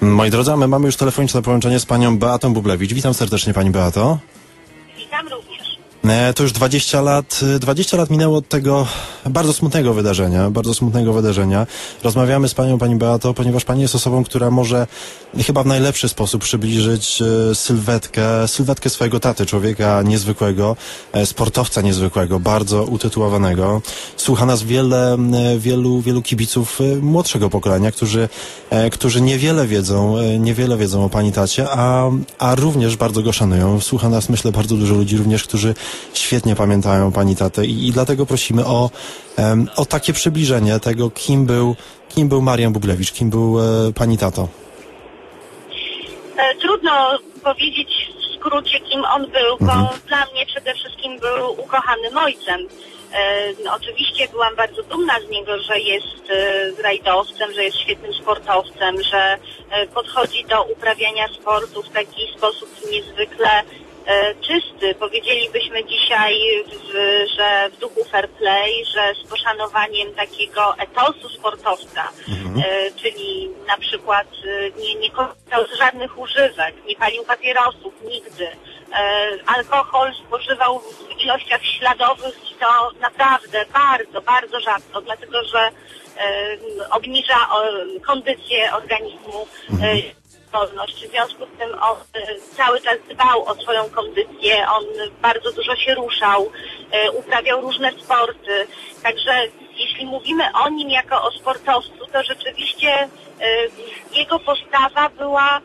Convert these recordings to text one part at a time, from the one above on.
Moi drodzy, my mamy już telefoniczne połączenie z panią Beatą Bublewicz. Witam serdecznie pani Beato. E, To już 20 lat, e, 20 lat minęło od tego bardzo smutnego wydarzenia, bardzo smutnego wydarzenia. Rozmawiamy z panią, pani Beato, ponieważ pani jest osobą, która może chyba w najlepszy sposób przybliżyć e, sylwetkę, sylwetkę swojego taty, człowieka niezwykłego, e, sportowca niezwykłego, bardzo utytułowanego. Słucha nas wiele, wielu, wielu kibiców e, młodszego pokolenia, którzy, e, którzy niewiele wiedzą, niewiele wiedzą o pani tacie, a, a również bardzo go szanują. Słucha nas, myślę, bardzo dużo ludzi również, którzy świetnie pamiętają pani tatę i, i dlatego prosimy o, em, o takie przybliżenie tego, kim był, kim był Marian Bublewicz, kim był e, pani tato. E, Trudno powiedzieć w skrócie, kim on był, bo dla mnie przede wszystkim był ukochanym ojcem. E, oczywiście byłam bardzo dumna z niego, że jest e, rajdowcem, że jest świetnym sportowcem, że e, podchodzi do uprawiania sportu w taki sposób niezwykle czysty. Powiedzielibyśmy dzisiaj, w, że w duchu fair play, że z poszanowaniem takiego etosu sportowca, e, czyli na przykład e, nie, nie korzystał z żadnych używek, nie palił papierosów nigdy. E, alkohol spożywał w ilościach śladowych i to naprawdę bardzo, bardzo rzadko, dlatego że e, obniża kondycję organizmu. E, wolność. W związku z tym on e, cały czas dbał o swoją kondycję, on bardzo dużo się ruszał, e, uprawiał różne sporty. Także jeśli mówimy o nim jako o sportowcu, to rzeczywiście e, jego postawa była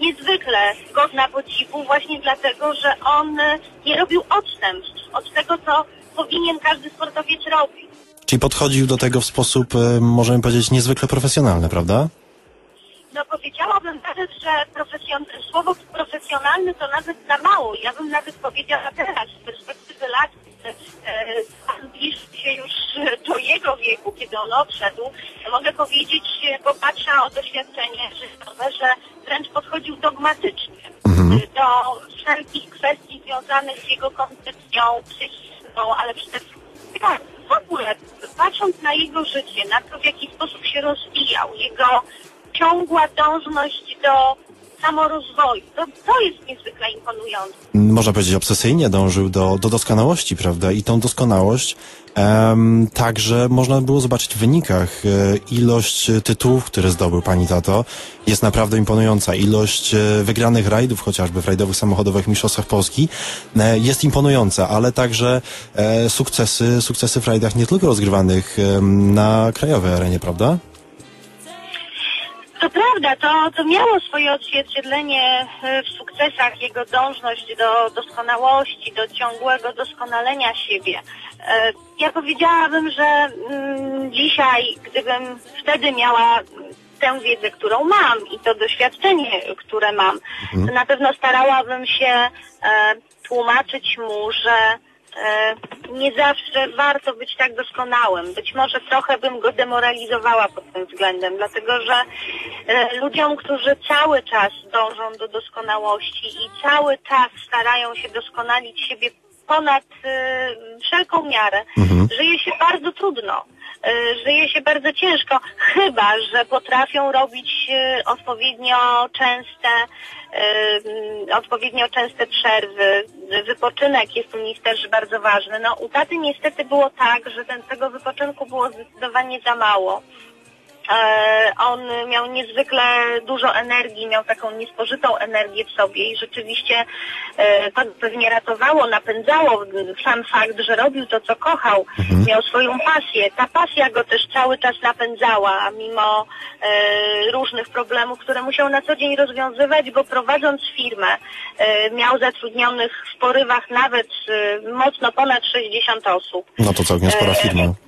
niezwykle godna podziwu właśnie dlatego, że on nie robił odstępstw od tego, co powinien każdy sportowiec robić. Czyli podchodził do tego w sposób, możemy powiedzieć, niezwykle profesjonalny, prawda? No powiedziałabym nawet, że profesjon... słowo profesjonalny to nawet za mało. Ja bym nawet powiedziała teraz, z perspektywy lat, e, pan bliży się już do jego wieku, kiedy on odszedł, mogę powiedzieć, e, bo patrzę o doświadczenie życiowe, że wręcz podchodził dogmatycznie e, do wszelkich kwestii związanych z jego koncepcją psychiczną, ale przede wszystkim tak, w ogóle patrząc na jego życie, na to w jaki sposób się rozwijał, jego ciągła dążność do samorozwoju. To, to jest niezwykle imponujące. Można powiedzieć, obsesyjnie dążył do, do doskonałości, prawda? I tą doskonałość em, także można było zobaczyć w wynikach. E, ilość e, tytułów, które zdobył pani tato, jest naprawdę imponująca. Ilość e, wygranych rajdów, chociażby w rajdowych samochodowych mistrzostwach Polski, e, jest imponująca, ale także e, sukcesy, sukcesy w rajdach nie tylko rozgrywanych na krajowej arenie, prawda? To prawda, to, to miało swoje odzwierciedlenie e, w sukcesach, jego dążność do doskonałości, do ciągłego doskonalenia siebie. E, Ja powiedziałabym, że mm, dzisiaj, gdybym wtedy miała tę wiedzę, którą mam i to doświadczenie, które mam, to na pewno starałabym się e, tłumaczyć mu, że nie zawsze warto być tak doskonałym. Być może trochę bym go demoralizowała pod tym względem, dlatego że e, ludziom, którzy cały czas dążą do doskonałości i cały czas starają się doskonalić siebie ponad e, wszelką miarę, żyje się bardzo trudno. E, Żyje się bardzo ciężko, chyba że potrafią robić e, odpowiednio częste, e, mm, odpowiednio częste przerwy. Wypoczynek jest u nich też bardzo ważny. No, u taty niestety było tak, że ten, tego wypoczynku było zdecydowanie za mało. E, on miał niezwykle dużo energii, miał taką niespożytą energię w sobie i rzeczywiście e, to pewnie ratowało, napędzało sam fakt, że robił to, co kochał, miał swoją pasję. Ta pasja go też cały czas napędzała, mimo e, różnych problemów, które musiał na co dzień rozwiązywać, bo prowadząc firmę miał zatrudnionych w porywach nawet mocno ponad 60 osób. No to całkiem spora E,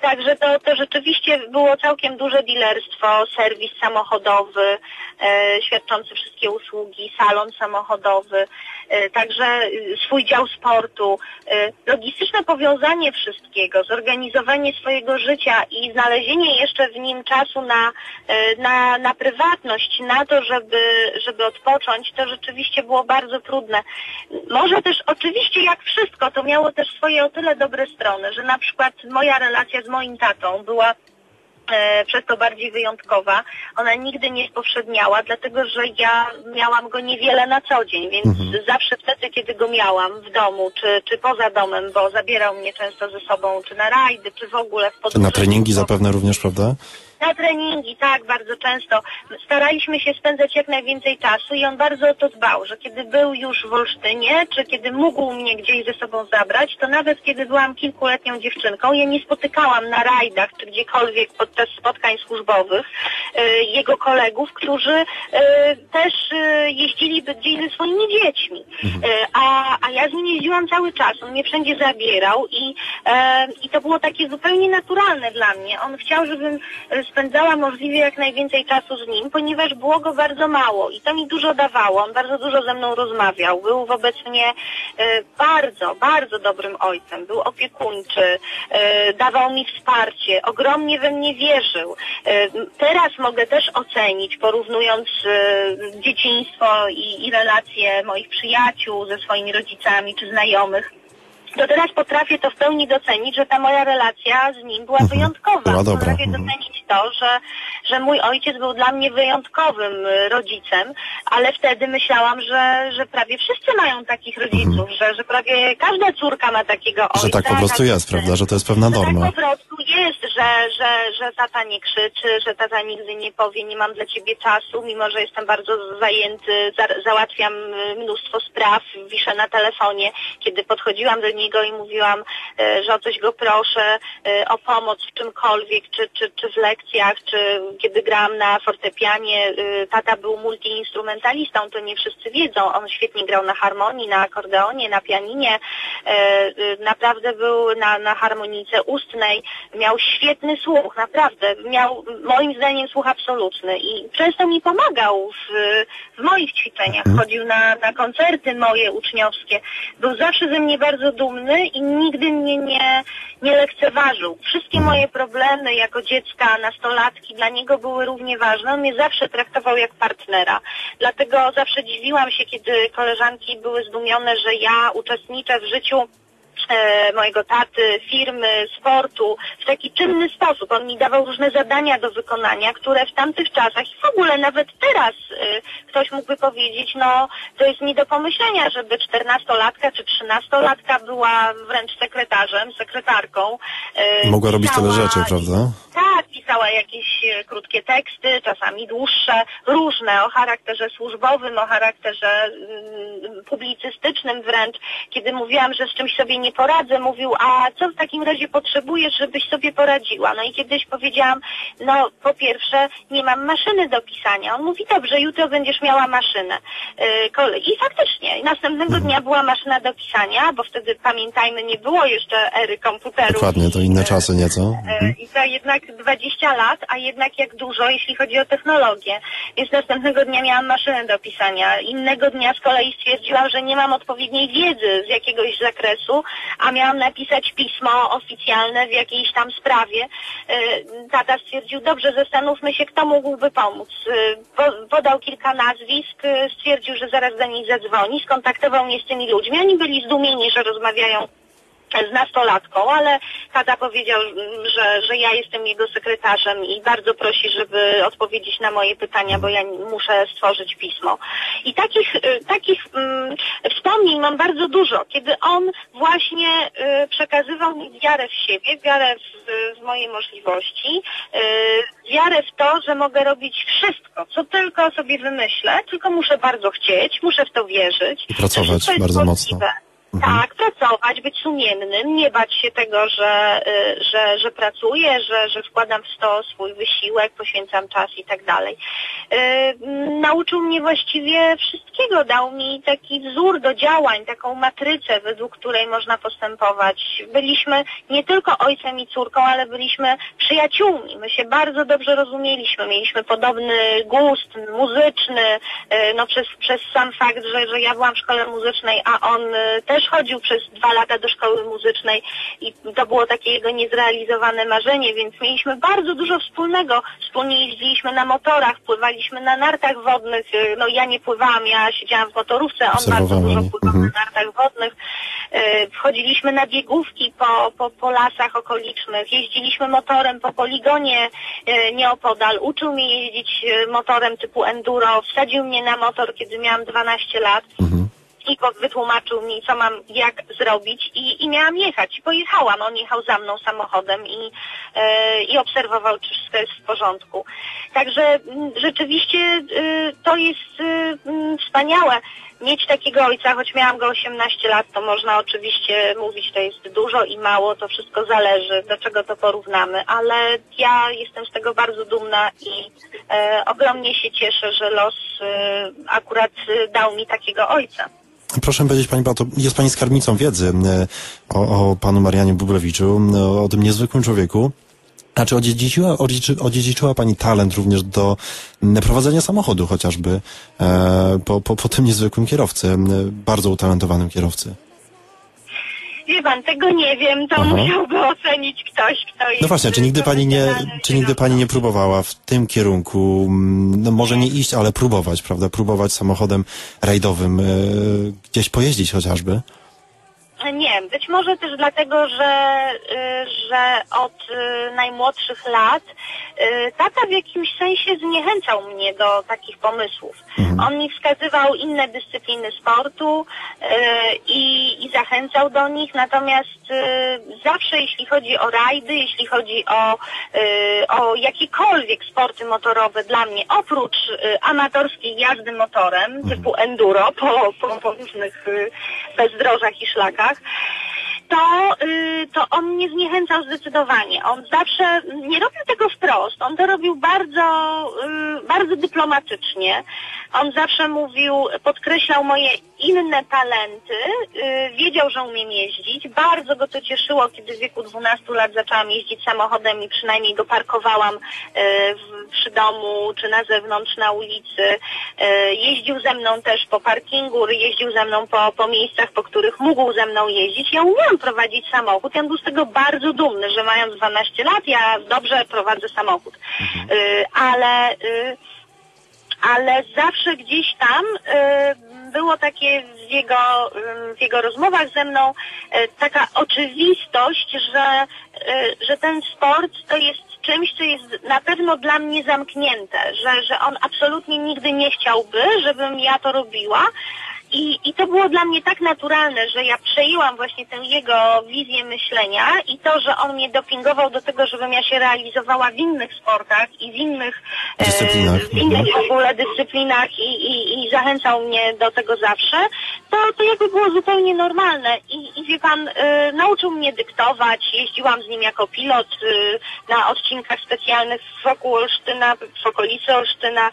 Także to, to rzeczywiście było całkiem duże dealerstwo, serwis samochodowy, e, świadczący wszystkie usługi, salon samochodowy, e, także e, swój dział sportu, e, logistyczne powiązanie wszystkiego, zorganizowanie swojego życia i znalezienie jeszcze w nim czasu na, e, na, na prywatność, na to, żeby, żeby odpocząć, to rzeczywiście było bardzo trudne. Może też oczywiście jak wszystko, to miało też swoje o tyle dobre strony, że na przykład moja relacja z moim tatą była e, przez to bardziej wyjątkowa. Ona nigdy nie spowszedniała, dlatego że ja miałam go niewiele na co dzień, więc zawsze wtedy, kiedy go miałam w domu, czy, czy poza domem, bo zabierał mnie często ze sobą, czy na rajdy, czy w ogóle w podróży. Na treningi zapewne również, prawda? Na treningi, tak, bardzo często. Staraliśmy się spędzać jak najwięcej czasu i on bardzo o to dbał, że kiedy był już w Olsztynie, czy kiedy mógł mnie gdzieś ze sobą zabrać, to nawet kiedy byłam kilkuletnią dziewczynką, ja nie spotykałam na rajdach, czy gdziekolwiek podczas spotkań służbowych e, jego kolegów, którzy e, też e, jeździli gdzieś ze swoimi dziećmi. E, a, a ja z nim jeździłam cały czas, on mnie wszędzie zabierał i, i to było takie zupełnie naturalne dla mnie. On chciał, żebym spędzała możliwie jak najwięcej czasu z nim, ponieważ było go bardzo mało i to mi dużo dawało. On bardzo dużo ze mną rozmawiał. Był wobec mnie e, bardzo, bardzo dobrym ojcem. Był opiekuńczy, e, dawał mi wsparcie, ogromnie we mnie wierzył. E, teraz mogę też ocenić, porównując dzieciństwo i, i relacje moich przyjaciół ze swoimi rodzicami czy znajomych to teraz potrafię to w pełni docenić, że ta moja relacja z nim była wyjątkowa. Była dobra, Potrafię mhm. docenić to, że, że mój ojciec był dla mnie wyjątkowym y, rodzicem, ale wtedy myślałam, że, że prawie wszyscy mają takich rodziców, że, że prawie każda córka ma takiego ojca. Mhm. Że tak po prostu jest, prawda? Że to jest pewna Że norma. Tak po prostu jest, że, że, że tata nie krzyczy, że tata nigdy nie powie, nie mam dla ciebie czasu, mimo że jestem bardzo zajęty, za, załatwiam y, mnóstwo spraw, wiszę na telefonie. Kiedy podchodziłam do niego i mówiłam, e, że o coś go proszę, e, o pomoc w czymkolwiek, czy, czy, czy w lekcjach, czy kiedy grałam na fortepianie, e, tata był multiinstrumentalistą, to nie wszyscy wiedzą. On świetnie grał na harmonii, na akordeonie, na pianinie, naprawdę był na, na harmonice ustnej, miał świetny słuch, naprawdę, miał moim zdaniem słuch absolutny i często mi pomagał w, w moich ćwiczeniach, chodził na, na koncerty moje uczniowskie, był zawsze ze mnie bardzo dumny i nigdy mnie nie, nie lekceważył. Wszystkie moje problemy jako dziecka, nastolatki dla niego były równie ważne, on mnie zawsze traktował jak partnera, dlatego zawsze dziwiłam się, kiedy koleżanki były zdumione, że ja uczestniczę w życiu e, mojego taty, firmy, sportu w taki czynny sposób. On mi dawał różne zadania do wykonania, które w tamtych czasach i w ogóle nawet teraz e, ktoś mógłby powiedzieć, no to jest nie do pomyślenia, żeby czternastolatka czy trzynastolatka była wręcz sekretarzem, sekretarką. e, Mogła robić tyle rzeczy, prawda? tak, pisała jakieś e, krótkie teksty, czasami dłuższe, różne, o charakterze służbowym, o charakterze mm, publicystycznym wręcz. Kiedy mówiłam, że z czymś sobie nie poradzę, mówił, a co w takim razie potrzebujesz, żebyś sobie poradziła? No i kiedyś powiedziałam, no po pierwsze nie mam maszyny do pisania. On mówi, dobrze, jutro będziesz miała maszynę. Kole- I faktycznie, następnego dnia była maszyna do pisania, bo wtedy pamiętajmy, nie było jeszcze ery komputerów. Dokładnie, to inne czasy nieco. E, Mhm. I to jednak 20 lat, a jednak jak dużo, jeśli chodzi o technologię. Więc następnego dnia miałam maszynę do pisania. Innego dnia z kolei stwierdziłam, że nie mam odpowiedniej wiedzy z jakiegoś zakresu, a miałam napisać pismo oficjalne w jakiejś tam sprawie. E, Tata stwierdził, dobrze, zastanówmy się, kto mógłby pomóc. Po- Podał kilka nazwisk, e, stwierdził, że zaraz do niej zadzwoni, skontaktował mnie z tymi ludźmi. Oni byli zdumieni, że rozmawiają z nastolatką, ale tata powiedział, że, że ja jestem jego sekretarzem i bardzo prosi, żeby odpowiedzieć na moje pytania, bo ja muszę stworzyć pismo. I takich, y, takich mm, wspomnień mam bardzo dużo, kiedy on właśnie y, przekazywał mi wiarę w siebie, wiarę w, w moje możliwości, y, wiarę w to, że mogę robić wszystko, co tylko sobie wymyślę, tylko muszę bardzo chcieć, muszę w to wierzyć. I pracować bardzo mocno. Możliwe. Tak, pracować, być sumiennym, nie bać się tego, że, y, że, że pracuję, że, że wkładam w to swój wysiłek, poświęcam czas i tak dalej. Y, Nauczył mnie właściwie wszystkiego, dał mi taki wzór do działań, taką matrycę, według której można postępować. Byliśmy nie tylko ojcem i córką, ale byliśmy przyjaciółmi. My się bardzo dobrze rozumieliśmy, mieliśmy podobny gust muzyczny, y, no przez, przez sam fakt, że, że ja byłam w szkole muzycznej, a on też też chodził przez dwa lata do szkoły muzycznej i to było takie jego niezrealizowane marzenie, więc mieliśmy bardzo dużo wspólnego. Wspólnie jeździliśmy na motorach, pływaliśmy na nartach wodnych. No ja nie pływałam, ja siedziałam w motorówce, on bardzo dużo pływał Mhm. na nartach wodnych. Y, Wchodziliśmy na biegówki po, po, po lasach okolicznych, jeździliśmy motorem po poligonie y, nieopodal. Uczył mnie jeździć y, motorem typu enduro, wsadził mnie na motor, kiedy miałam 12 lat Mhm. I po- wytłumaczył mi, co mam, jak zrobić i, i miałam jechać. I pojechałam. On jechał za mną samochodem i, e, i obserwował, czy wszystko jest w porządku. Także mm, rzeczywiście y, to jest y, mm, wspaniałe mieć takiego ojca, choć miałam go 18 lat, to można oczywiście mówić, to jest dużo i mało, to wszystko zależy, do czego to porównamy, ale ja jestem z tego bardzo dumna i e, ogromnie się cieszę, że los e, akurat e, dał mi takiego ojca. Proszę powiedzieć, Pani Beato, jest Pani skarbnicą wiedzy e, o, o Panu Marianie Bublewiczu, e, o tym niezwykłym człowieku. A czy odziedziczyła, odziedziczy- odziedziczyła Pani talent również do prowadzenia samochodu chociażby e, po, po, po tym niezwykłym kierowcy, bardzo utalentowanym kierowcy? Wie pan, tego nie wiem, to Aha. musiałby ocenić ktoś, kto jest... No właśnie, czy nigdy Pani nie, czy nigdy Pani nie próbowała w tym kierunku, m, no może nie iść, ale próbować, prawda, próbować samochodem rajdowym, e, gdzieś pojeździć chociażby? Nie, być może też dlatego, że, y, że od y, najmłodszych lat tata w jakimś sensie zniechęcał mnie do takich pomysłów. On mi wskazywał inne dyscypliny sportu i, i zachęcał do nich, natomiast zawsze jeśli chodzi o rajdy, jeśli chodzi o, o jakiekolwiek sporty motorowe dla mnie, oprócz amatorskiej jazdy motorem typu enduro po, po, po różnych bezdrożach i szlakach, to, y, to on mnie zniechęcał zdecydowanie. On zawsze nie robił tego wprost, on to robił bardzo, y, bardzo dyplomatycznie. On zawsze mówił, podkreślał moje inne talenty, y, wiedział, że umiem jeździć. Bardzo go to cieszyło, kiedy w wieku 12 lat zaczęłam jeździć samochodem i przynajmniej go parkowałam y, przy domu czy na zewnątrz na ulicy. Y, Jeździł ze mną też po parkingu, jeździł ze mną po, po miejscach, po których mógł ze mną jeździć. Ja umiałam prowadzić samochód on był z tego bardzo dumny, że mając 12 lat ja dobrze prowadzę samochód. Y, Ale ale zawsze gdzieś tam y, było takie w jego, y, w jego rozmowach ze mną y, taka oczywistość, że, że ten sport to jest czymś, co jest na pewno dla mnie zamknięte, że, że on absolutnie nigdy nie chciałby, żebym ja to robiła. I, I to było dla mnie tak naturalne, że ja przejęłam właśnie tę jego wizję myślenia i to, że on mnie dopingował do tego, żebym ja się realizowała w innych sportach i w innych, e, w innych w ogóle dyscyplinach i, i, i zachęcał mnie do tego zawsze, to, to jakby było zupełnie normalne. I, i wie pan, e, nauczył mnie dyktować, jeździłam z nim jako pilot e, na odcinkach specjalnych wokół Olsztyna, w okolicy Olsztyna,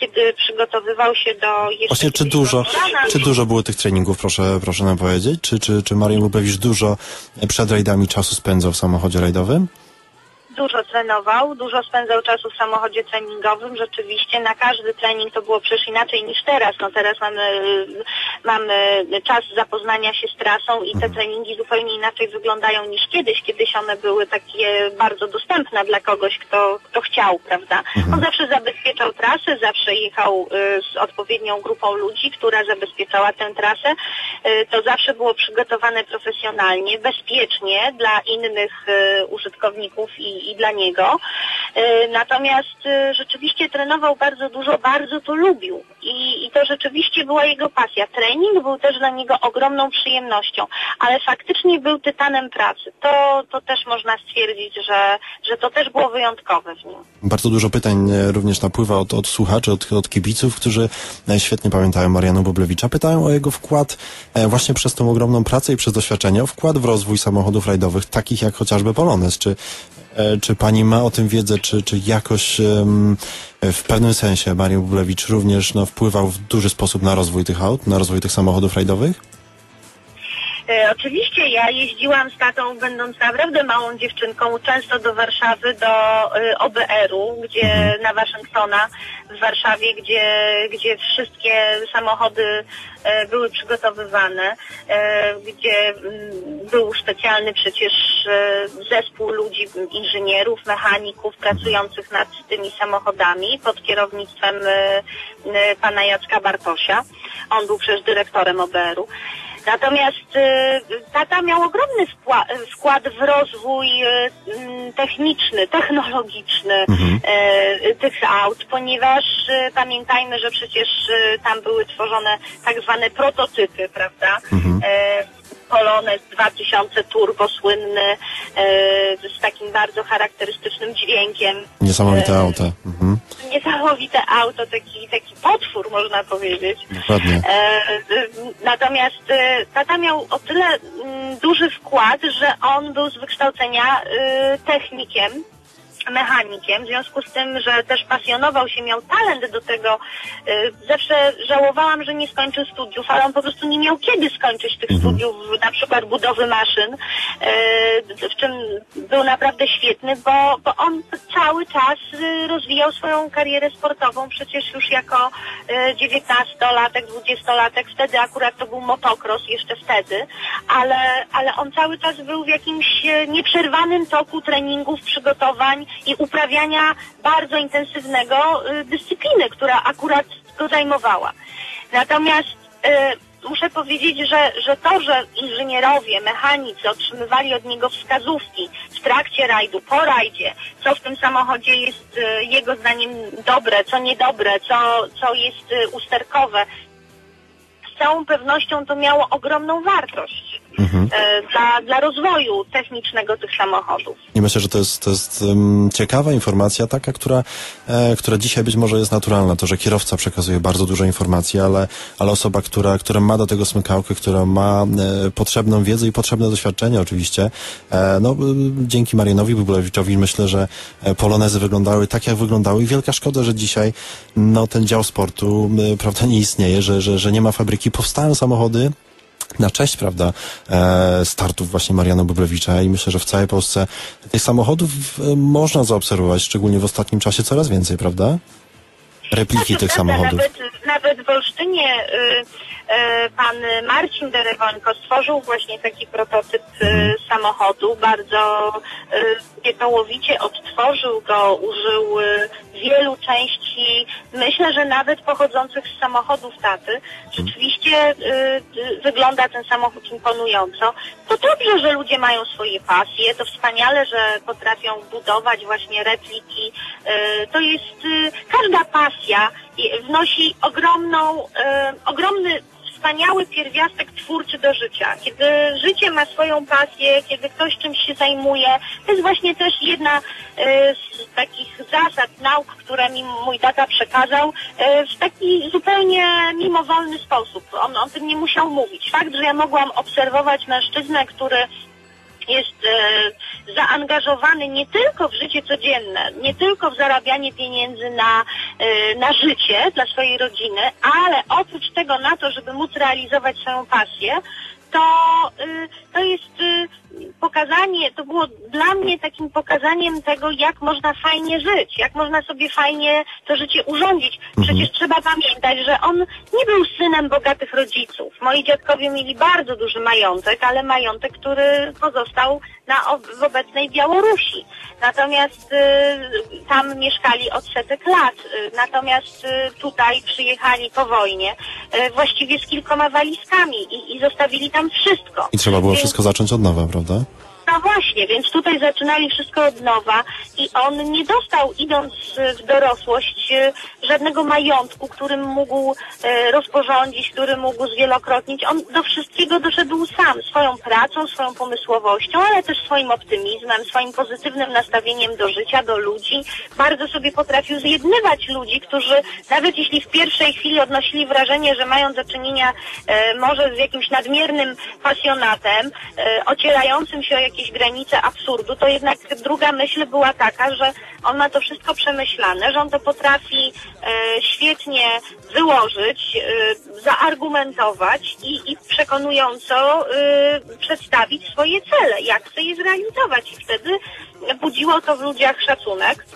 kiedy przygotowywał się do jeszcze Właśnie, czy dużo, do Urana. czy dużo było tych treningów, proszę, proszę nam powiedzieć? Czy, czy, czy Marian Bublewicz dużo przed rajdami czasu spędzał w samochodzie rajdowym? Dużo trenował, dużo spędzał czasu w samochodzie treningowym. Rzeczywiście na każdy trening to było przecież inaczej niż teraz. No teraz mamy, mamy czas zapoznania się z trasą i te treningi zupełnie inaczej wyglądają niż kiedyś. Kiedyś one były takie bardzo dostępne dla kogoś, kto, kto chciał, prawda? On zawsze zabezpieczał trasę, zawsze jechał y, z odpowiednią grupą ludzi, która zabezpieczała tę trasę. Y, To zawsze było przygotowane profesjonalnie, bezpiecznie dla innych y, użytkowników i, i dla niego. Y, Natomiast y, rzeczywiście trenował bardzo dużo, bardzo to lubił i, i to rzeczywiście była jego pasja. Trening był też dla niego ogromną przyjemnością, ale faktycznie był tytanem pracy. To, to też można stwierdzić, że, że to też było wyjątkowe w nim. Bardzo dużo pytań e, również napływa od, od słuchaczy, od, od kibiców, którzy e, świetnie pamiętają Mariana Bublewicza. Pytają o jego wkład e, właśnie przez tą ogromną pracę i przez doświadczenie, o wkład w rozwój samochodów rajdowych, takich jak chociażby Polones. Czy, e, czy pani ma o tym wiedzę, czy, czy jakoś w pewnym sensie Marian Bublewicz również no, wpływał w duży sposób na rozwój tych aut, na rozwój tych samochodów rajdowych? E, oczywiście ja jeździłam z tatą, będąc naprawdę małą dziewczynką, często do Warszawy, do e, OBR-u, gdzie na Waszyngtona w Warszawie, gdzie, gdzie wszystkie samochody e, były przygotowywane, e, gdzie mm, był specjalny przecież e, zespół ludzi, inżynierów, mechaników pracujących nad tymi samochodami pod kierownictwem e, pana Jacka Bartosia. On był przecież dyrektorem OBR-u. Natomiast e, tata miał ogromny wkła- wkład w rozwój e, m, techniczny, technologiczny e, tych aut, ponieważ e, pamiętajmy, że przecież tam były tworzone tak zwane prototypy, prawda? E, Polonez 2000 turbo słynny e, z takim bardzo charakterystycznym dźwiękiem. Niesamowite E, auta. Mhm. Niesamowite auto, taki, taki potwór można powiedzieć. Dokładnie. E, Natomiast tata miał o tyle mm, duży wkład, że on był z wykształcenia technikiem mechanikiem, w związku z tym, że też pasjonował się, miał talent do tego, e, zawsze żałowałam, że nie skończył studiów, ale on po prostu nie miał kiedy skończyć tych studiów, na przykład budowy maszyn, e, w czym był naprawdę świetny, bo, bo on cały czas e, rozwijał swoją karierę sportową, przecież już jako e, 19-latek, 20-latek, wtedy akurat to był motocross, jeszcze wtedy, ale, ale on cały czas był w jakimś nieprzerwanym toku treningów, przygotowań i uprawiania bardzo intensywnego e, dyscypliny, która akurat go zajmowała. Natomiast e, muszę powiedzieć, że, że to, że inżynierowie, mechanicy otrzymywali od niego wskazówki w trakcie rajdu, po rajdzie, co w tym samochodzie jest e, jego zdaniem dobre, co niedobre, co, co jest usterkowe, z całą pewnością to miało ogromną wartość e, dla, dla rozwoju technicznego tych samochodów. I myślę, że to jest, to jest um, ciekawa informacja, taka, która, e, która dzisiaj być może jest naturalna. To, że kierowca przekazuje bardzo dużo informacji, ale, ale osoba, która, która ma do tego smykałkę, która ma e, potrzebną wiedzę i potrzebne doświadczenie oczywiście, e, no, e, dzięki Marianowi Bublewiczowi myślę, że e, polonezy wyglądały tak, jak wyglądały i wielka szkoda, że dzisiaj no, ten dział sportu prawda, nie istnieje, że, że, że nie ma fabryki. Powstają samochody, na cześć, prawda, e, startów właśnie Mariana Bublewicza i myślę, że w całej Polsce tych samochodów e, można zaobserwować, szczególnie w ostatnim czasie coraz więcej, prawda? Repliki Znaczy, tych samochodów. Nawet, nawet w Olsztynie y, y, pan Marcin Derewońko stworzył właśnie taki prototyp y, samochodu. Bardzo y, pieczołowicie odtworzył go, użył y, wielu części, myślę, że nawet pochodzących z samochodów taty. Rzeczywiście y, wygląda ten samochód imponująco. To dobrze, że ludzie mają swoje pasje, to wspaniale, że potrafią budować właśnie repliki. To jest każda pasja wnosi ogromną, y, ogromny wspaniały pierwiastek twórczy do życia. Kiedy życie ma swoją pasję, kiedy ktoś czymś się zajmuje, to jest właśnie też jedna y, z takich zasad nauk, które mi mój tata przekazał y, w taki zupełnie mimowolny sposób. On o tym nie musiał mówić. Fakt, że ja mogłam obserwować mężczyznę, który jest e, zaangażowany nie tylko w życie codzienne, nie tylko w zarabianie pieniędzy na, e, na życie dla swojej rodziny, ale oprócz tego na to, żeby móc realizować swoją pasję, to, y, to jest y, pokazanie, to było dla mnie takim pokazaniem tego, jak można fajnie żyć, jak można sobie fajnie to życie urządzić. Przecież trzeba pamiętać, że on nie był synem bogatych rodziców. Moi dziadkowie mieli bardzo duży majątek, ale majątek, który pozostał na, w obecnej Białorusi. Natomiast y, tam mieszkali od setek lat. Y, natomiast y, tutaj przyjechali po wojnie y, właściwie z kilkoma walizkami i, i zostawili tam wszystko. I trzeba było Więc- wszystko zacząć od nowa, prawda? da no właśnie, więc tutaj zaczynali wszystko od nowa i on nie dostał, idąc e, w dorosłość, e, żadnego majątku, którym mógł e, rozporządzić, który mógł zwielokrotnić. On do wszystkiego doszedł sam, swoją pracą, swoją pomysłowością, ale też swoim optymizmem, swoim pozytywnym nastawieniem do życia, do ludzi. Bardzo sobie potrafił zjednywać ludzi, którzy nawet jeśli w pierwszej chwili odnosili wrażenie, że mają do czynienia może z jakimś nadmiernym pasjonatem, ocierającym się o jakieś jakieś granice absurdu, to jednak druga myśl była taka, że on ma to wszystko przemyślane, że on to potrafi e, świetnie wyłożyć, e, zaargumentować i, i przekonująco e, przedstawić swoje cele, jak chce je zrealizować. I wtedy budziło to w ludziach szacunek.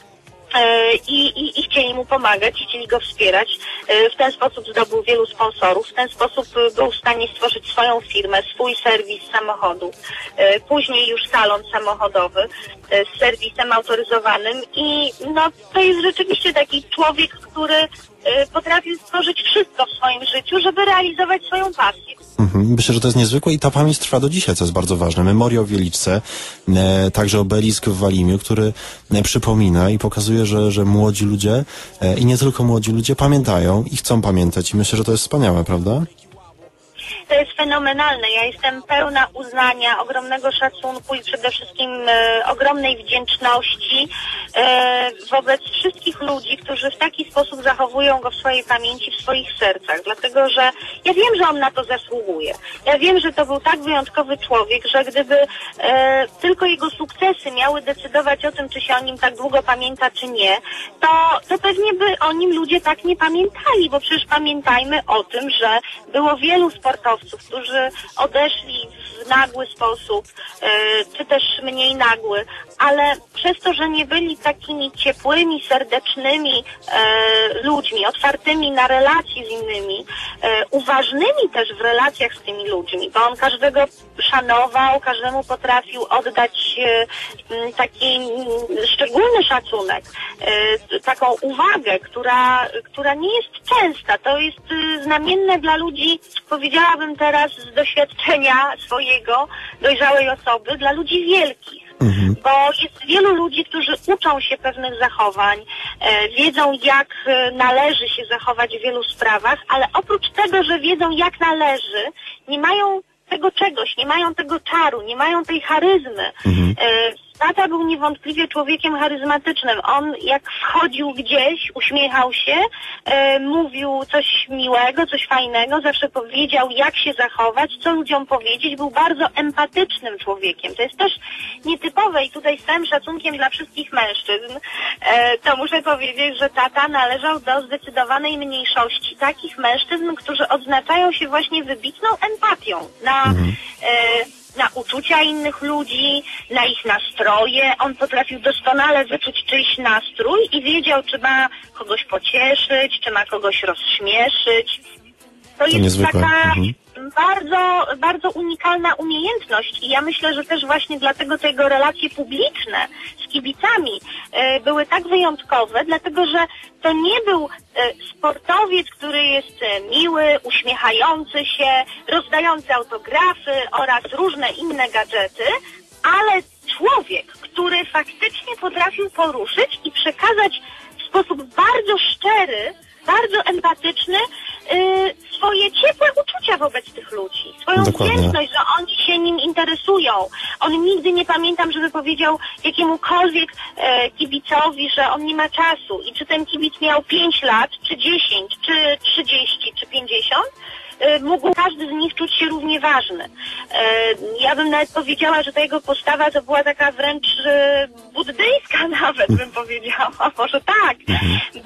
E, i, i, i chcieli mu pomagać, chcieli go wspierać. E, W ten sposób zdobył wielu sponsorów, w ten sposób był w stanie stworzyć swoją firmę, swój serwis samochodów, E, później już salon samochodowy z serwisem autoryzowanym. I no to jest rzeczywiście taki człowiek, który potrafił stworzyć wszystko w swoim życiu, żeby realizować swoją pasję. Mhm. Myślę, że to jest niezwykłe i ta pamięć trwa do dzisiaj, co jest bardzo ważne. Memoria o Wieliczce, e, także obelisk w Walimiu, który e, przypomina i pokazuje, że, że młodzi ludzie e, i nie tylko młodzi ludzie pamiętają i chcą pamiętać i myślę, że to jest wspaniałe, prawda? To jest fenomenalne. Ja jestem pełna uznania, ogromnego szacunku i przede wszystkim e, ogromnej wdzięczności e, wobec wszystkich ludzi, którzy w taki sposób zachowują go w swojej pamięci, w swoich sercach. Dlatego, że ja wiem, że on na to zasługuje. Ja wiem, że to był tak wyjątkowy człowiek, że gdyby e, tylko jego sukcesy miały decydować o tym, czy się o nim tak długo pamięta, czy nie, to, to pewnie by o nim ludzie tak nie pamiętali, bo przecież pamiętajmy o tym, że było wielu sportowców, którzy odeszli w nagły sposób, e, czy też mniej nagły, ale przez to, że nie byli takimi ciepłymi, serdecznymi e, ludźmi, otwartymi na relacje z innymi, e, uważnymi też w relacjach z tymi ludźmi, bo on każdego szanował, każdemu potrafił oddać taki szczególny szacunek, taką uwagę, która, która nie jest częsta. To jest znamienne dla ludzi, powiedziałabym teraz z doświadczenia swojego, dojrzałej osoby, dla ludzi wielkich. Bo jest wielu ludzi, którzy uczą się pewnych zachowań, e, wiedzą jak e, należy się zachować w wielu sprawach, ale oprócz tego, że wiedzą jak należy, nie mają tego czegoś, nie mają tego czaru, nie mają tej charyzmy. E, Tata był niewątpliwie człowiekiem charyzmatycznym. On jak wchodził gdzieś, uśmiechał się, e, mówił coś miłego, coś fajnego, zawsze powiedział jak się zachować, co ludziom powiedzieć. Był bardzo empatycznym człowiekiem. To jest też nietypowe i tutaj z całym szacunkiem dla wszystkich mężczyzn, e, to muszę powiedzieć, że tata należał do zdecydowanej mniejszości takich mężczyzn, którzy odznaczają się właśnie wybitną empatią na e, na uczucia innych ludzi, na ich nastroje. On potrafił doskonale wyczuć czyjś nastrój i wiedział, czy ma kogoś pocieszyć, czy ma kogoś rozśmieszyć. To jest niezwykłe. taka Mhm. Bardzo, bardzo unikalna umiejętność. I ja myślę, że też właśnie dlatego te jego relacje publiczne z kibicami e, były tak wyjątkowe, dlatego że to nie był e, sportowiec, który jest e, miły, uśmiechający się, rozdający autografy oraz różne inne gadżety, ale człowiek, który faktycznie potrafił poruszyć i przekazać w sposób bardzo szczery, bardzo empatyczny y, swoje ciepłe uczucia wobec tych ludzi, swoją Dokładnie. wdzięczność, że oni się nim interesują. On nigdy nie pamiętam, żeby powiedział jakiemukolwiek e, kibicowi, że on nie ma czasu i czy ten kibic miał 5 lat, czy 10, czy 30, czy 50, e, mógł każdy z nich czuć się równie ważny. E, Ja bym nawet powiedziała, że ta jego postawa to była taka wręcz e, buddyjska nawet bym powiedziała, może tak,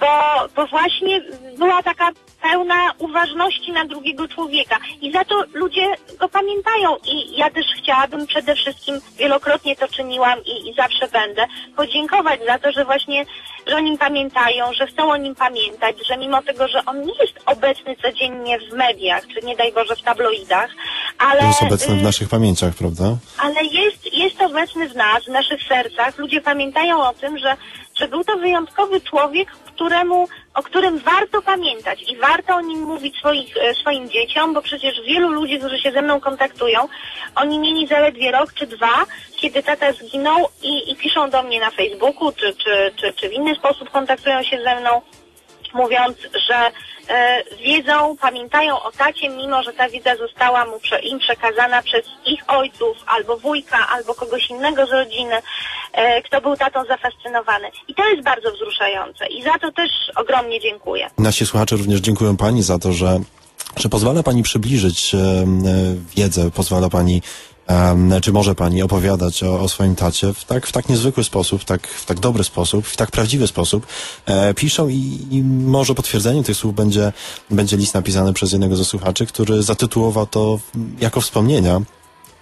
bo, bo właśnie była taka pełna uważności na drugiego człowieka. I za to ludzie go pamiętają. I ja też chciałabym przede wszystkim, wielokrotnie to czyniłam i, i zawsze będę, podziękować za to, że właśnie, że o nim pamiętają, że chcą o nim pamiętać, że mimo tego, że on nie jest obecny codziennie w mediach, czy nie daj Boże w tabloidach, ale... To w naszych pamięciach, prawda? ale jest, jest obecny w nas, w naszych sercach. Ludzie pamiętają o tym, że, że był to wyjątkowy człowiek, któremu, o którym warto pamiętać i warto o nim mówić swoich, e, swoim dzieciom, bo przecież wielu ludzi, którzy się ze mną kontaktują, oni mieli zaledwie rok czy dwa, kiedy tata zginął i, i piszą do mnie na Facebooku, czy, czy, czy, czy w inny sposób kontaktują się ze mną mówiąc, że e, wiedzą, pamiętają o tacie, mimo że ta wiedza została mu im przekazana przez ich ojców, albo wujka, albo kogoś innego z rodziny, e, kto był tatą zafascynowany. I to jest bardzo wzruszające i za to też ogromnie dziękuję. Nasi słuchacze również dziękują Pani za to, że, że pozwala Pani przybliżyć e, wiedzę, pozwala Pani em, czy może pani opowiadać o, o swoim tacie w tak, w tak niezwykły sposób, tak, w tak dobry sposób, w tak prawdziwy sposób. E, piszą i, i może potwierdzeniem tych słów będzie, będzie list napisany przez jednego ze słuchaczy, który zatytułował to jako wspomnienia.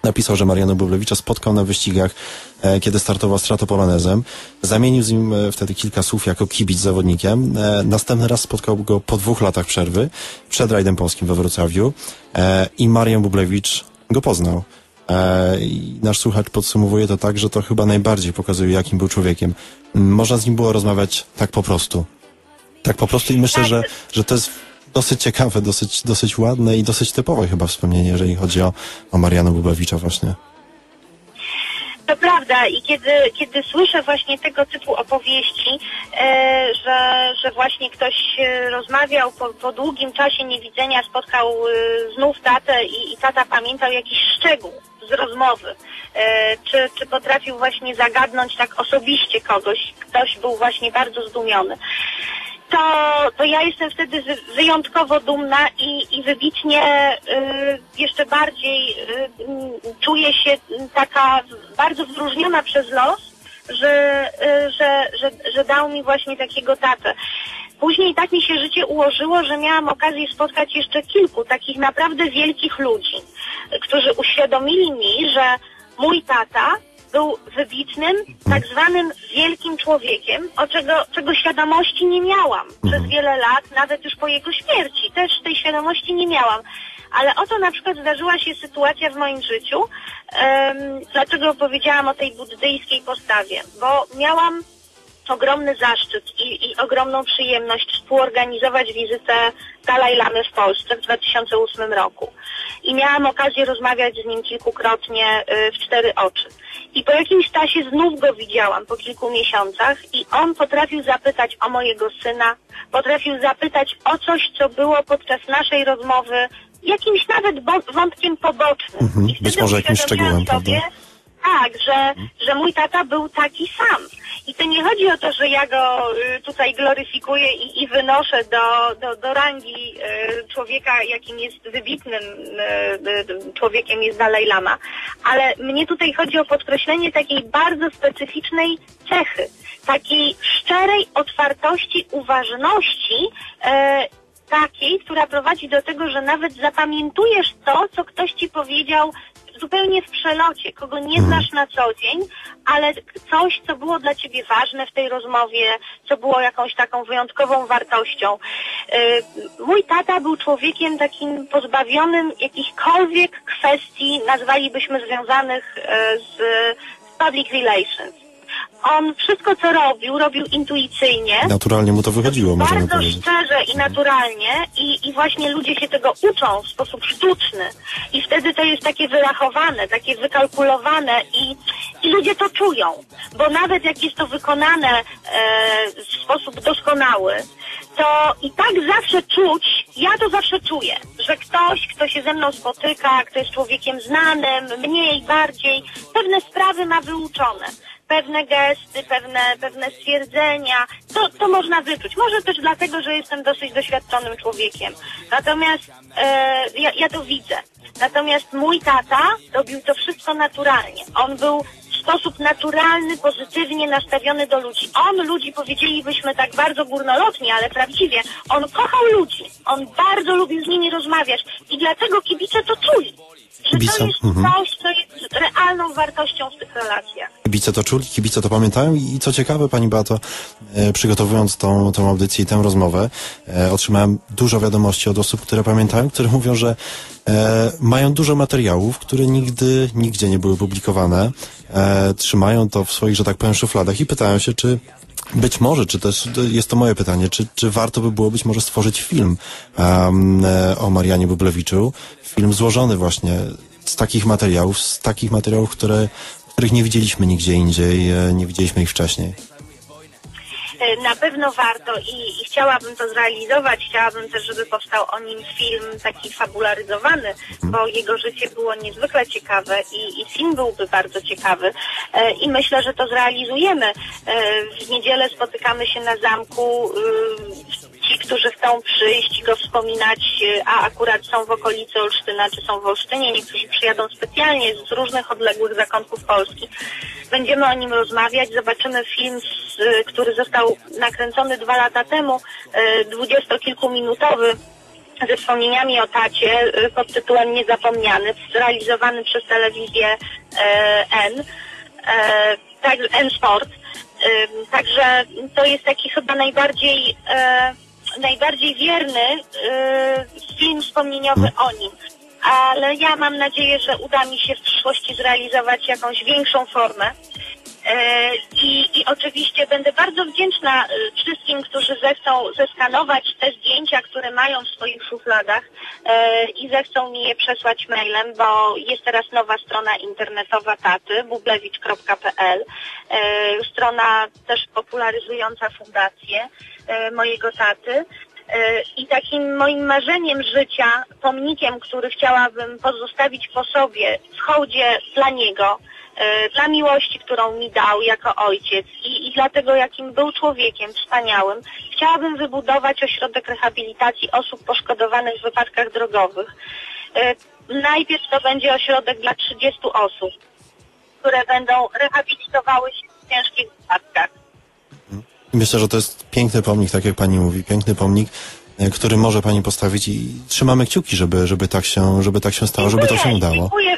Napisał, że Mariano Bublewicza spotkał na wyścigach, e, kiedy startował Stratopolanesem. Zamienił z nim e, wtedy kilka słów jako kibic zawodnikiem. E, następny raz spotkał go po dwóch latach przerwy przed rajdem polskim we Wrocławiu e, i Marian Bublewicz go poznał. E, I nasz słuchacz podsumowuje to tak, że to chyba najbardziej pokazuje, jakim był człowiekiem. Można z nim było rozmawiać tak po prostu. Tak po prostu i myślę, Tak. że, że to jest dosyć ciekawe, dosyć, dosyć ładne i dosyć typowe chyba wspomnienie, jeżeli chodzi o, o Mariana Bublewicza właśnie. To prawda. I kiedy, kiedy słyszę właśnie tego typu opowieści, e, że, że właśnie ktoś rozmawiał po, po długim czasie niewidzenia, spotkał e, znów tatę i, i tata pamiętał jakiś szczegół z rozmowy, e, czy, czy potrafił właśnie zagadnąć tak osobiście kogoś, ktoś był właśnie bardzo zdumiony to, to ja jestem wtedy wy- wyjątkowo dumna i, i wybitnie y, jeszcze bardziej y, czuję się taka bardzo wyróżniona przez los, że, y, że, że, że dał mi właśnie takiego tatę. Później tak mi się życie ułożyło, że miałam okazję spotkać jeszcze kilku takich naprawdę wielkich ludzi, którzy uświadomili mi, że mój tata był wybitnym, tak zwanym wielkim człowiekiem, o czego, czego świadomości nie miałam przez wiele lat, nawet już po jego śmierci. Też tej świadomości nie miałam. Ale oto na przykład zdarzyła się sytuacja w moim życiu, em, dlaczego powiedziałam o tej buddyjskiej postawie, bo miałam ogromny zaszczyt i, i ogromną przyjemność współorganizować wizytę Dalaj Lamy w Polsce w 2008 roku. I miałam okazję rozmawiać z nim kilkukrotnie y, w cztery oczy. I po jakimś czasie znów go widziałam, po kilku miesiącach i on potrafił zapytać o mojego syna, potrafił zapytać o coś, co było podczas naszej rozmowy, jakimś nawet wątkiem pobocznym. Mhm, I być może jakimś szczegółem, sobie, prawda? Tak, że, że mój tata był taki sam. I to nie chodzi o to, że ja go y, tutaj gloryfikuję i, i wynoszę do, do, do rangi y, człowieka, jakim jest wybitnym y, człowiekiem jest Dalaj Lama. Ale mnie tutaj chodzi o podkreślenie takiej bardzo specyficznej cechy, takiej szczerej otwartości, uważności, takiej, która prowadzi do tego, że nawet zapamiętujesz to, co ktoś ci powiedział zupełnie w przelocie, kogo nie znasz na co dzień, ale coś, co było dla ciebie ważne w tej rozmowie, co było jakąś taką wyjątkową wartością. Yy, Mój tata był człowiekiem takim pozbawionym jakichkolwiek kwestii, nazwalibyśmy związanych z z public relations. On wszystko, co robił, robił intuicyjnie. Naturalnie mu to wychodziło, możemy Bardzo powiedzieć. szczerze i naturalnie i, i właśnie ludzie się tego uczą w sposób sztuczny i wtedy to jest takie wyrachowane, takie wykalkulowane i, i ludzie to czują, bo nawet jak jest to wykonane e, w sposób doskonały, to i tak zawsze czuć, ja to zawsze czuję, że ktoś, kto się ze mną spotyka, kto jest człowiekiem znanym, mniej, bardziej, pewne sprawy ma wyuczone pewne gesty, pewne, pewne stwierdzenia, to, to można wyczuć. Może też dlatego, że jestem dosyć doświadczonym człowiekiem. Natomiast e, ja, ja to widzę. Natomiast mój tata robił to wszystko naturalnie. On był w sposób naturalny, pozytywnie nastawiony do ludzi. On ludzi, powiedzielibyśmy tak bardzo górnolotnie, ale prawdziwie, on kochał ludzi. On bardzo lubił z nimi rozmawiać i dlatego kibice to czuli. Że to Kibice, jest mhm. coś, co jest realną wartością w tych relacjach. Kibice to czuli, kibice to pamiętają i co ciekawe, Pani Beato, e, przygotowując tą, tą audycję i tę rozmowę, e, otrzymałem dużo wiadomości od osób, które pamiętają, które mówią, że e, mają dużo materiałów, które nigdy, nigdzie nie były publikowane, e, trzymają to w swoich, że tak powiem, szufladach i pytają się, czy być może, czy też jest to moje pytanie, czy, czy warto by było być może stworzyć film um, o Marianie Bublewiczu, film złożony właśnie z takich materiałów, z takich materiałów, które, których nie widzieliśmy nigdzie indziej, e, nie widzieliśmy ich wcześniej. E, Na pewno warto i, i chciałabym to zrealizować. Chciałabym też, żeby powstał o nim film taki fabularyzowany, bo jego życie było niezwykle ciekawe i, i film byłby bardzo ciekawy. E, I myślę, że to zrealizujemy. E, W niedzielę spotykamy się na zamku. Ci, którzy chcą przyjść i go wspominać, e, a akurat są w okolicy Olsztyna, czy są w Olsztynie, niektórzy przyjadą specjalnie z różnych odległych zakątków Polski. Będziemy o nim rozmawiać, zobaczymy film, e, który został nakręcony dwa lata temu, e, dwudziestokilkuminutowy, ze wspomnieniami o tacie pod tytułem Niezapomniany, zrealizowany przez telewizję N, tak, N Sport. Także to jest taki chyba najbardziej, najbardziej wierny e, film wspomnieniowy o nim. Ale ja mam nadzieję, że uda mi się w przyszłości zrealizować jakąś większą formę. E, I, I oczywiście będę bardzo wdzięczna e, wszystkim, którzy zechcą zeskanować te zdjęcia, które mają w swoich szufladach i zechcą mi je przesłać mailem, bo jest teraz nowa strona internetowa taty, bublewicz.pl, e, strona też popularyzująca fundację e, mojego taty. E, I takim moim marzeniem życia, pomnikiem, który chciałabym pozostawić po sobie w hołdzie dla niego, e, dla miłości, którą mi dał jako ojciec i, i dlatego, jakim był człowiekiem wspaniałym, chciałabym wybudować ośrodek rehabilitacji osób poszkodowanych w wypadkach drogowych. E, Najpierw to będzie ośrodek dla 30 osób, które będą rehabilitowały się w ciężkich wypadkach. Myślę, że to jest piękny pomnik, tak jak pani mówi, piękny pomnik, e, który może pani postawić i trzymamy kciuki, żeby, żeby tak się, żeby tak się stało, żeby to się udało. Dziękuję,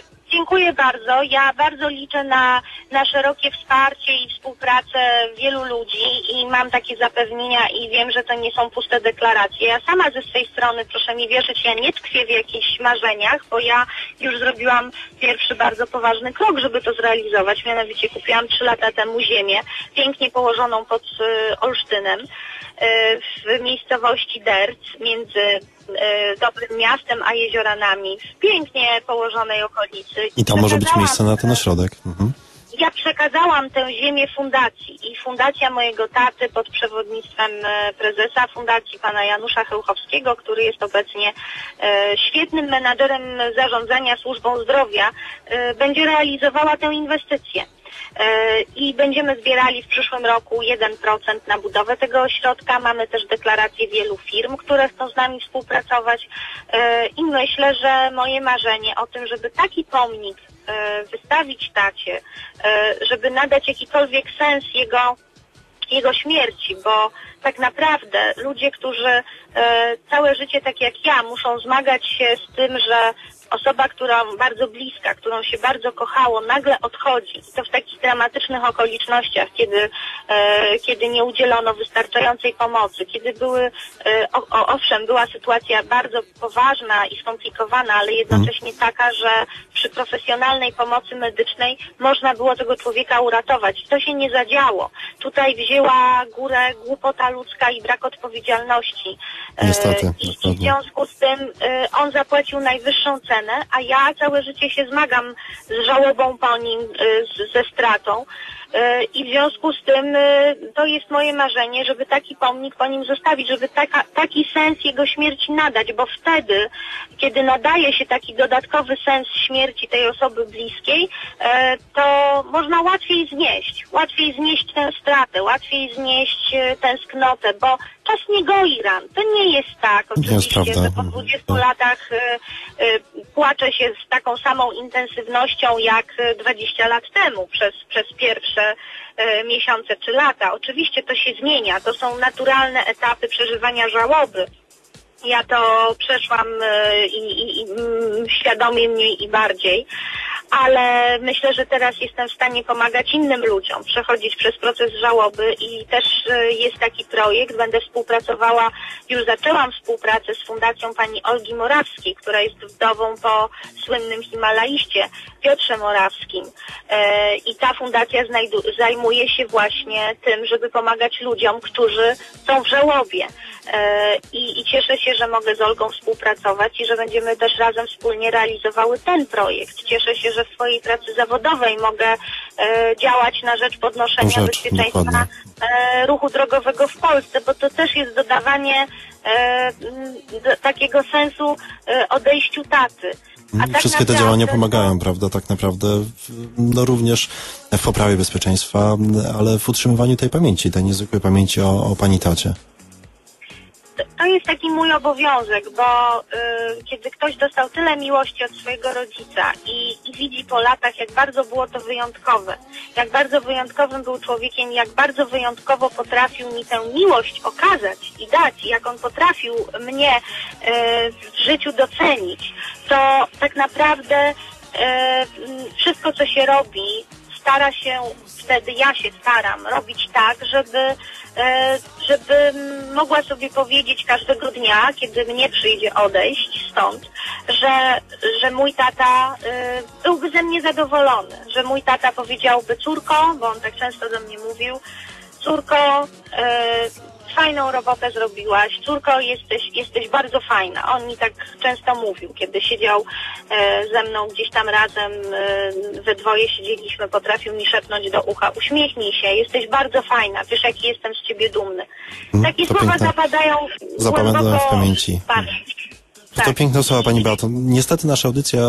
dziękuję bardzo. Ja bardzo liczę na, na szerokie wsparcie i współpracę wielu ludzi i mam takie zapewnienia i wiem, że to nie są puste deklaracje. Ja sama ze swej strony, proszę mi wierzyć, ja nie tkwię w jakichś marzeniach, bo ja już zrobiłam pierwszy bardzo poważny krok, żeby to zrealizować. Mianowicie kupiłam trzy lata temu ziemię, pięknie położoną pod y, Olsztynem y, w miejscowości Derc między Dobrym Miastem a Jezioranami w pięknie położonej okolicy. I tam może być miejsce na ten ośrodek. Mhm. ja przekazałam tę ziemię fundacji i fundacja mojego taty pod przewodnictwem e, prezesa fundacji pana Janusza Chełchowskiego, który jest obecnie e, świetnym menadżerem zarządzania służbą zdrowia, e, będzie realizowała tę inwestycję. E, I będziemy zbierali w przyszłym roku 1% na budowę tego ośrodka. Mamy też deklaracje wielu firm, które chcą z nami współpracować. E, I myślę, że moje marzenie o tym, żeby taki pomnik e, wystawić tacie, żeby nadać jakikolwiek sens jego jego śmierci, bo tak naprawdę ludzie, którzy całe życie, tak jak ja, muszą zmagać się z tym, że osoba, która bardzo bliska, którą się bardzo kochało, nagle odchodzi. I to w takich dramatycznych okolicznościach, kiedy, e, kiedy nie udzielono wystarczającej pomocy, kiedy były, e, o, o, owszem, była sytuacja bardzo poważna i skomplikowana, ale jednocześnie taka, że przy profesjonalnej pomocy medycznej można było tego człowieka uratować. To się nie zadziało. Tutaj wzięła górę głupota ludzka i brak odpowiedzialności. E, Niestety, I, I w związku z tym e, on zapłacił najwyższą cenę, a ja całe życie się zmagam z żałobą po nim, z, ze stratą. E, I w związku z tym e, to jest moje marzenie, żeby taki pomnik po nim zostawić, żeby taka, taki sens jego śmierci nadać, bo wtedy, kiedy nadaje się taki dodatkowy sens śmierci tej osoby bliskiej, to można łatwiej znieść, łatwiej znieść tę stratę, łatwiej znieść tęsknotę, bo czas nie goi ran. To nie jest tak, jest oczywiście, prawda. że po 20 latach e, e, płacze się z taką samą intensywnością jak e, 20 lat temu przez, przez pierwsze e, miesiące czy lata. Oczywiście to się zmienia, to są naturalne etapy przeżywania żałoby. Ja to przeszłam i, i, i mm, świadomie mniej i bardziej, ale myślę, że teraz jestem w stanie pomagać innym ludziom przechodzić przez proces żałoby i też e, jest taki projekt, będę współpracowała, już zaczęłam współpracę z Fundacją pani Olgi Morawskiej, która jest wdową po słynnym Himalaiście Piotrze Morawskim E, i ta fundacja zajmuje się właśnie tym, żeby pomagać ludziom, którzy są w żałobie. E, I, I cieszę się, że mogę z Olgą współpracować i że będziemy też razem wspólnie realizowały ten projekt. Cieszę się, że w swojej pracy zawodowej mogę e, działać na rzecz podnoszenia Rzecz, bezpieczeństwa dokładnie. ruchu drogowego w Polsce, bo to też jest dodawanie takiego sensu odejściu taty. A tak Wszystkie te naprawdę działania to- pomagają, prawda, tak naprawdę, no również w poprawie ale w utrzymywaniu tej pamięci, tej niezwykłej pamięci o, o pani tacie. To, jest taki mój obowiązek, bo y, kiedy ktoś dostał tyle miłości od swojego rodzica i, i widzi po latach, jak bardzo było to wyjątkowe, jak bardzo wyjątkowym był człowiekiem, jak bardzo wyjątkowo potrafił mi tę miłość okazać i dać, jak on potrafił mnie y, w życiu docenić, to tak naprawdę y, wszystko, co się robi, stara się, wtedy ja się staram robić tak, żeby, e, żeby mogła sobie powiedzieć każdego dnia, kiedy mnie przyjdzie odejść stąd, że, że mój tata e, byłby ze mnie zadowolony, że mój tata powiedziałby córko, bo on tak często do mnie mówił, córko, e, fajną robotę zrobiłaś, córko, jesteś, jesteś bardzo fajna. On mi tak często mówił, kiedy siedział e, ze mną gdzieś tam razem, e, we dwoje siedzieliśmy, potrafił mi szepnąć do ucha, uśmiechnij się, jesteś bardzo fajna, wiesz jaki jestem z ciebie dumny. Mm, Takie słowa piękne. zapadają Zapamiętane głęboko w pamięci. Pamięć. To Tak. piękne słowa Pani Beato. Niestety nasza audycja,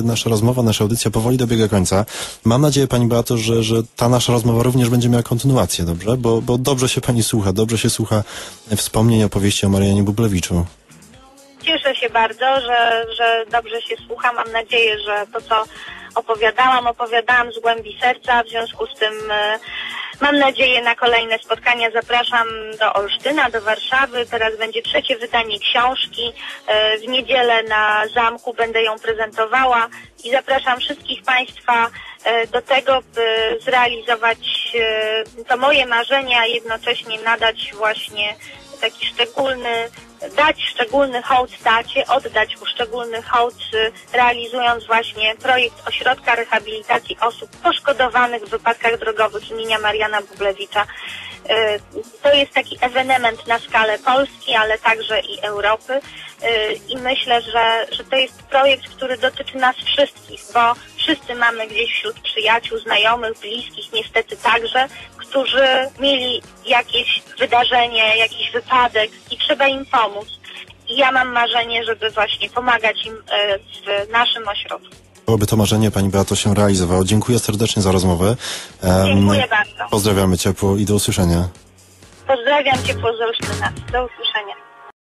y, nasza rozmowa, nasza audycja powoli dobiega końca. Mam nadzieję Pani Beato, że, że ta nasza rozmowa również będzie miała kontynuację, dobrze? Bo, bo dobrze się Pani słucha, dobrze się słucha wspomnień, opowieści o Marianie Bublewiczu. Cieszę się bardzo, że, że dobrze się słucha. Mam nadzieję, że to, co opowiadałam, opowiadałam z głębi serca. W związku z tym e, mam nadzieję na kolejne spotkania. Zapraszam do Olsztyna, do Warszawy. Teraz będzie trzecie wydanie książki. E, W niedzielę na zamku będę ją prezentowała i zapraszam wszystkich Państwa e, do tego, by zrealizować e, to moje marzenie, a jednocześnie nadać właśnie taki szczególny, dać szczególny hołd tacie, oddać mu szczególny hołd, y, realizując właśnie projekt Ośrodka Rehabilitacji Osób Poszkodowanych w wypadkach drogowych imienia Mariana Bublewicza. Y, To jest taki ewenement na skalę Polski, ale także i Europy i myślę, że, że to jest projekt, który dotyczy nas wszystkich, bo wszyscy mamy gdzieś wśród przyjaciół, znajomych, bliskich niestety także, którzy mieli jakieś wydarzenie, jakiś wypadek i trzeba im pomóc. I ja mam marzenie, żeby właśnie pomagać im e, w naszym ośrodku. Byłoby to marzenie Pani Beato się realizowało. Dziękuję serdecznie za rozmowę. Dziękuję bardzo. Pozdrawiamy ciepło i do usłyszenia. Pozdrawiam Cię z Olsztyna. Do usłyszenia.